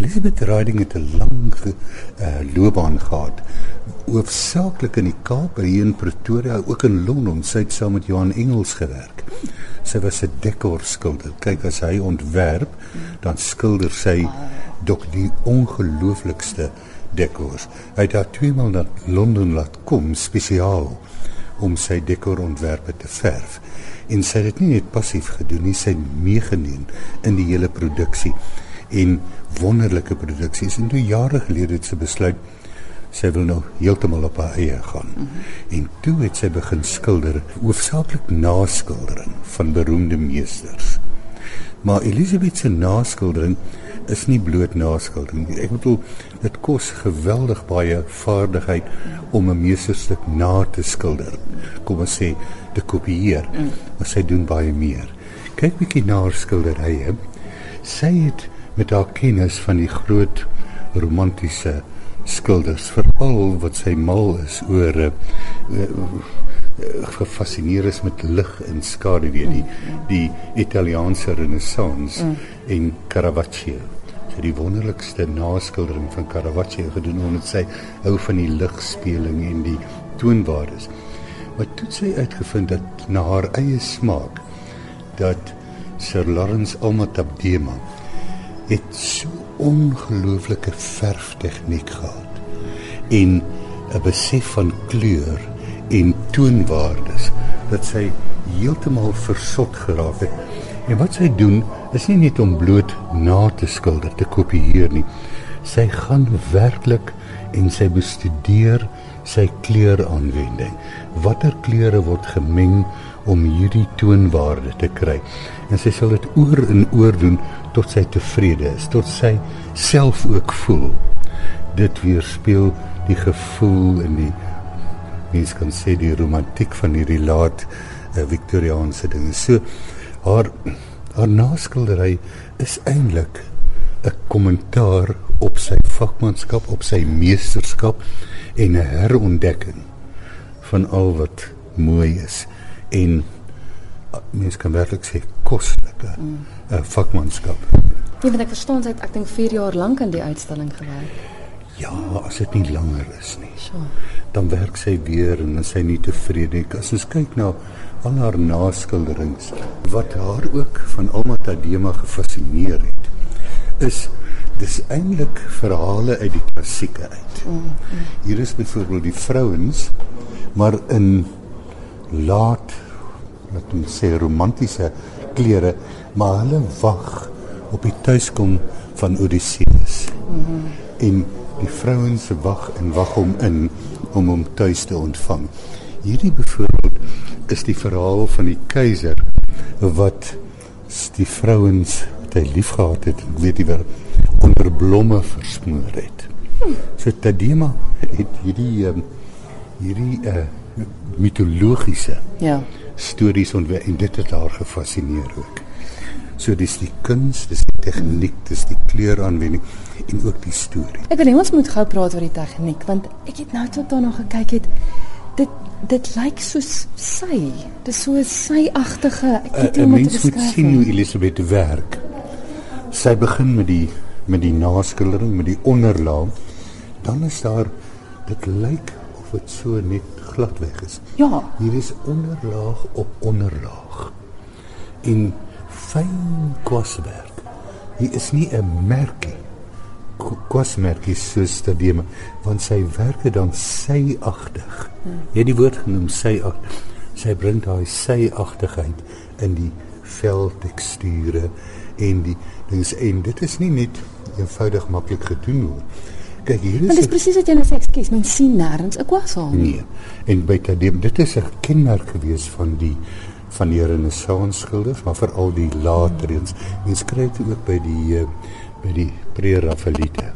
Elisabeth Riding het 'n lang uh, loopbaan gehad. Hoofsaaklik in die Kaap, hier in Pretoria, ook in Londen, sy het saam met Johan Engels gewerk. Sy was 'n dekorskilder. Kyk as hy ontwerp, dan skilder sy dok die ongelooflikste dekors. Hy het daar twee maal na Londen laat kom spesiaal om sy dekorontwerpe te verf. En sy het dit nie net passief gedoen nie, sy het meegeneem in die hele produksie en wonderlike produksies en toe jare gelede het sy besluit sy wil nou heeltemal op haar eie gaan. Mm -hmm. En toe het sy begin skilder, hoofsaaklik naskildering van beroemde meesters. Maar Elisabeth se naskildering is nie bloot naskildering nie. Ek bedoel dit kos geweldig baie vaardigheid om 'n meesterstuk na te skilder. Kom ons sê te kopieer. Mm. Maar sy doen baie meer. Kyk bietjie na haar skilderye. Sy het met haar kennis van die groot romantiese skilders veral wat sy mal is oor uh, uh, gefassineer is met lig en skadu weer die die Italiaanse renessans mm. en Caravaggio sy die wonderlikste naskildering van Caravaggio gedoen omdat sy hou van die ligspeling en die toonwaardes maar toe sy uitgevind dat na haar eie smaak dat Sir Lawrence Alma Tabdema het so ongelooflike verftegniek gehad en 'n besef van kleur en toonwaardes dat sy heeltemal versot geraak het. En wat sy doen is nie net om bloot na te skilder, te kopieer nie. Sy gaan werklik en sy bestudeer sy kleuraanwending. Watter kleure word gemeng om hierdie toonwaarde te kry? En sy sal dit oor en oor doen tot sy tevrede is, tot sy self ook voel. Dit weerspieël die gevoel en die mens kan sê die romantiek van hierdie laat uh, Victoriaanse dinge. So haar haar naskildery is eintlik 'n kommentaar op sy vakmanskap, op sy meesterskap en 'n herontdekking van al wat mooi is en mens kan werklik sê koslike mm. uh, vakmanskap. Ja, want ek verstaan sy het ek dink 4 jaar lank aan die uitstalling gewerk. Ja, as dit nie langer is nie. So. Dan werk sy weer en sy nie tevrede nie. As ons kyk na al haar naskilderings wat haar ook van Alma Tadema gefassineer het, is dis eintlik verhale uit die klassieke uit. Mm, mm. Hier is byvoorbeeld die vrouens maar in laat wat ons sê romantiese klere, maar hulle wag op die tuiskom van Odysseus. Mm -hmm. En die vrouens wag en wag hom in om hom tuis te ontvang. Hierdie byvoorbeeld is die verhaal van die keiser wat die vrouens wat hy liefgehad het, ek weet nie waar onder blomme versmoor het. Hmm. So Tadema het hierdie um, hierdie uh, mitologiese ja stories ontwerp en dit het haar gefassineer ook. So dis die kuns, dis die tegniek, dis die kleuraanwending en ook die storie. Ek wil ons moet gou praat oor die tegniek want ek het nou tot daarna gekyk het dit dit lyk soos sy. Dis so 'n sy-agtige, ek weet nie hoe om dit te beskryf nie. Mens moet sien hoe Elisabeth werk. Sy begin met die met die naskildering, met die onderlaag. Dan is daar dit lyk of dit so net gladweg is. Ja. Hier is onderlaag op onderlaag. En fyn kwaswerk. Hier is nie 'n merkie. Kwasmerkie soos stadium want sy werke dan syagtig. Hmm. Jy het die woord genoem syagtig. Sy bring daai syagtigheid in die velteksture en die dinge en dit is nie net eenvoudig maklik gedoen word kyk hier is Dit is presies wat jy nou sê, ekskuus, mens sien nêrens 'n kwassaal nie. Nee. En by Tadem, dit is 'n kenmerk gewees van die van die Renaissance skilders, maar veral die later eens. Mens kry dit ook by die uh, by die Pre-Raphaelite.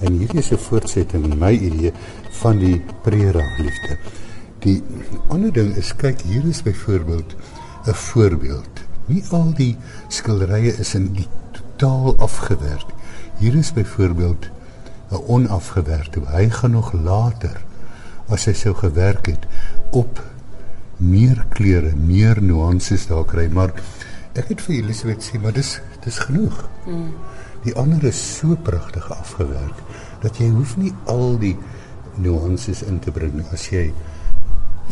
En hier is 'n voortsetting in my idee van die Pre-Raphaelite. Die ander ding is kyk, hier is byvoorbeeld 'n voorbeeld. Nie al die skilderye is in die totaal afgewerk. Hier is byvoorbeeld 'n onafgewerkte. Hy gaan nog later as hy sou gewerk het op meer kleure, meer nuances daar kry, maar ek het vir Elisabeth sê, maar dis dis genoeg. Mm. Die ander is so pragtig afgewerk dat jy hoef nie al die nuances in te bring as jy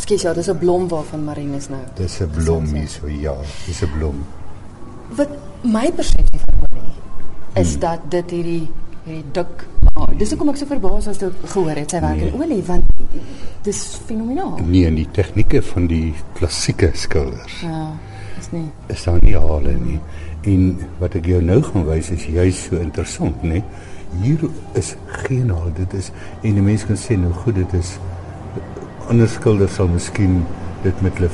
Skus ja, dis 'n blom waarvan Marinus nou. dis 'n blom hier so ja, dis 'n blom. Wat my persepsie van olie is hmm. dat dit hierdie hierdie dik oh, dis hoekom ek so verbaas was toe ek gehoor het sy werk nee. in olie want dis fenomenaal. Nee, in die tegnieke van die klassieke skilders. Ja, is nie. Is daar nie hale nie. En wat ek jou nou gaan wys is juist so interessant, né? Hier is geen haal. Dit is en die mense kan sê nou goed, dit is ander skilders sal miskien dit met hulle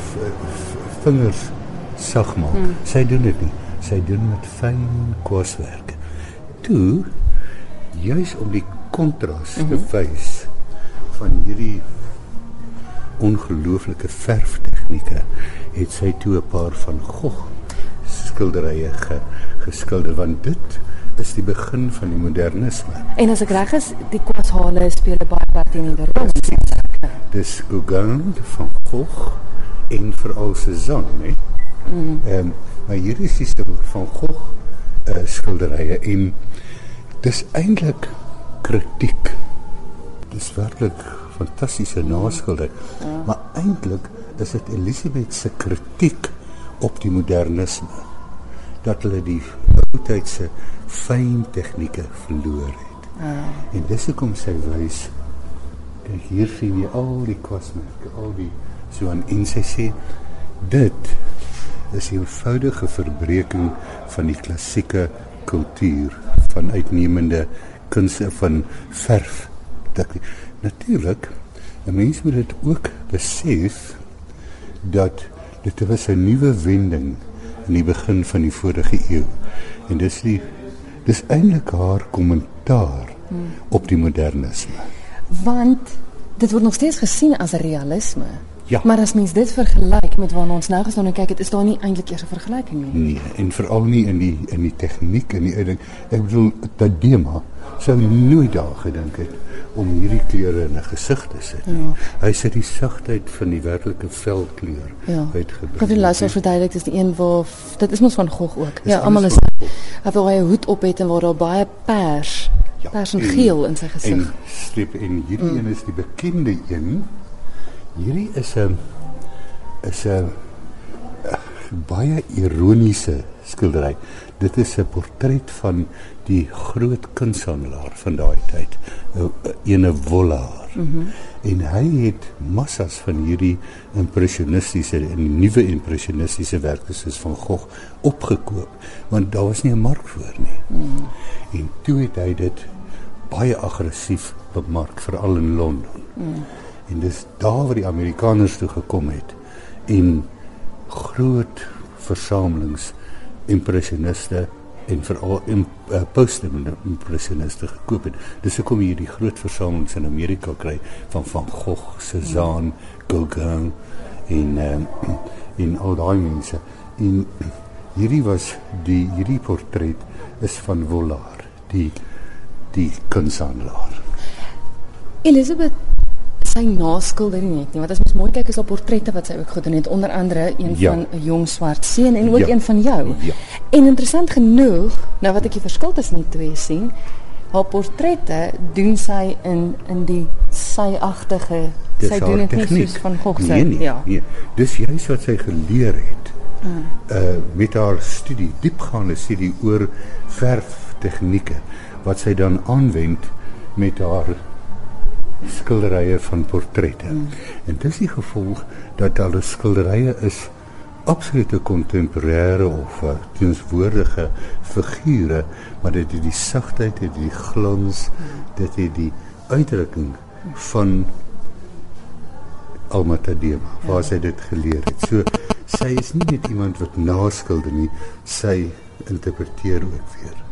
vingers sag maak. Hmm. Sy doen dit nie. Sy doen met fyn kwaswerk. Toe juis om die kontras mm -hmm. te mhm. wys van hierdie ongelooflike verftegnieke het sy toe 'n paar van Gogh skilderye ge, geskilder want dit is die begin van die modernisme. En as ek reg is, die kwashale speel baie part in die rol dis Gauguin van Gogh en veral Cézanne? Mm. Ehm um, maar hier is die stil van Gogh uh, skilderye en dis eintlik kritiek. Dis werklik fantastiese naskilder. Ja. Maar eintlik is dit Elisabeth se kritiek op die modernisme dat hulle die ou tydse fyn tegnieke verloor het. Ja. En dis hoekom sy wys Kijk, hier sien jy al die kwasmerke, al die so aan en sy sê dit is 'n eenvoudige verbreeking van die klassieke kultuur van uitnemende kunste van verf. Natuurlik 'n mens moet dit ook besef dat dit was 'n nuwe wending in die begin van die vorige eeu. En dis die dis eintlik haar kommentaar hmm. op die modernisme want dit word nog steeds gesien as realisme. Ja. Maar as mens dit vergelyk met waarna ons nou gestaan en kyk, dit is daar nie eintlik eers 'n vergelyking nie. Nee, en veral nie in die in die tegniek en die uitdruk. Ek bedoel dat Dema sou nooit daar gedink het om hierdie kleure in 'n gesig te sit. Ja. Hy sit die sagtheid van die werklike velkleur ja. uitgebring. Kan jy laat verduidelik dis die een waar dit is mos van Gogh ook. Is ja, almal is Hy het 'n hoed op het en waar daar baie pers Ja, Daar's 'n geel in sy gesig. En streep en hierdie mm. een is die bekende een. Hierdie is 'n is 'n baie ironiese skildery. Dit is 'n portret van die groot kunshandelaar van daai tyd, 'n ene Wollaar. Mm -hmm. En hy het massas van hierdie impressionistiese en nuwe impressionistiese werke soos van Gogh opgekoop, want daar was nie 'n mark vir nie. Mm -hmm. En toe het hy dit baie aggressief bemark veral in Londen. Mm. En dis daar waar die Amerikaners toe gekom het en groot versamelings impressioniste en veral in uh, post-impressioniste gekoop het. Dis hoekom jy die groot versamelings in Amerika kry van van Gogh, Cézanne, Gauguin en uh, en al daai mense. En hierdie was die hierdie portret is van Vollard, die die kunshandelaar. Elizabeth sy naskilder nie net nie, want as mens mooi kyk is op portrette wat sy ook gedoen het, onder andere een ja. van 'n jong swart seun en ook ja. een van jou. Ja. En interessant genoeg, nou wat ek die verskil tussen die twee sien, haar portrette doen sy in in die syagtige sy doen dit nie soos van Gogh se nee, nee, ja. Nee. Dis juist wat sy geleer het. Hmm. Uh met haar studie, diepgaande studie oor verf tegnieke wat sy dan aanwend met haar skilderye van portrette. Mm. En dis die gevolg dat al die skilderye is absolute kontemporêre of uh, teenswoordige figure, maar dit het die sagtheid, dit die glans, mm. dit het die uitdrukking van Alma Tadema, waar ja. sy dit geleer het. So sy is nie net iemand wat naskilder nie, sy interpreteer ook weer.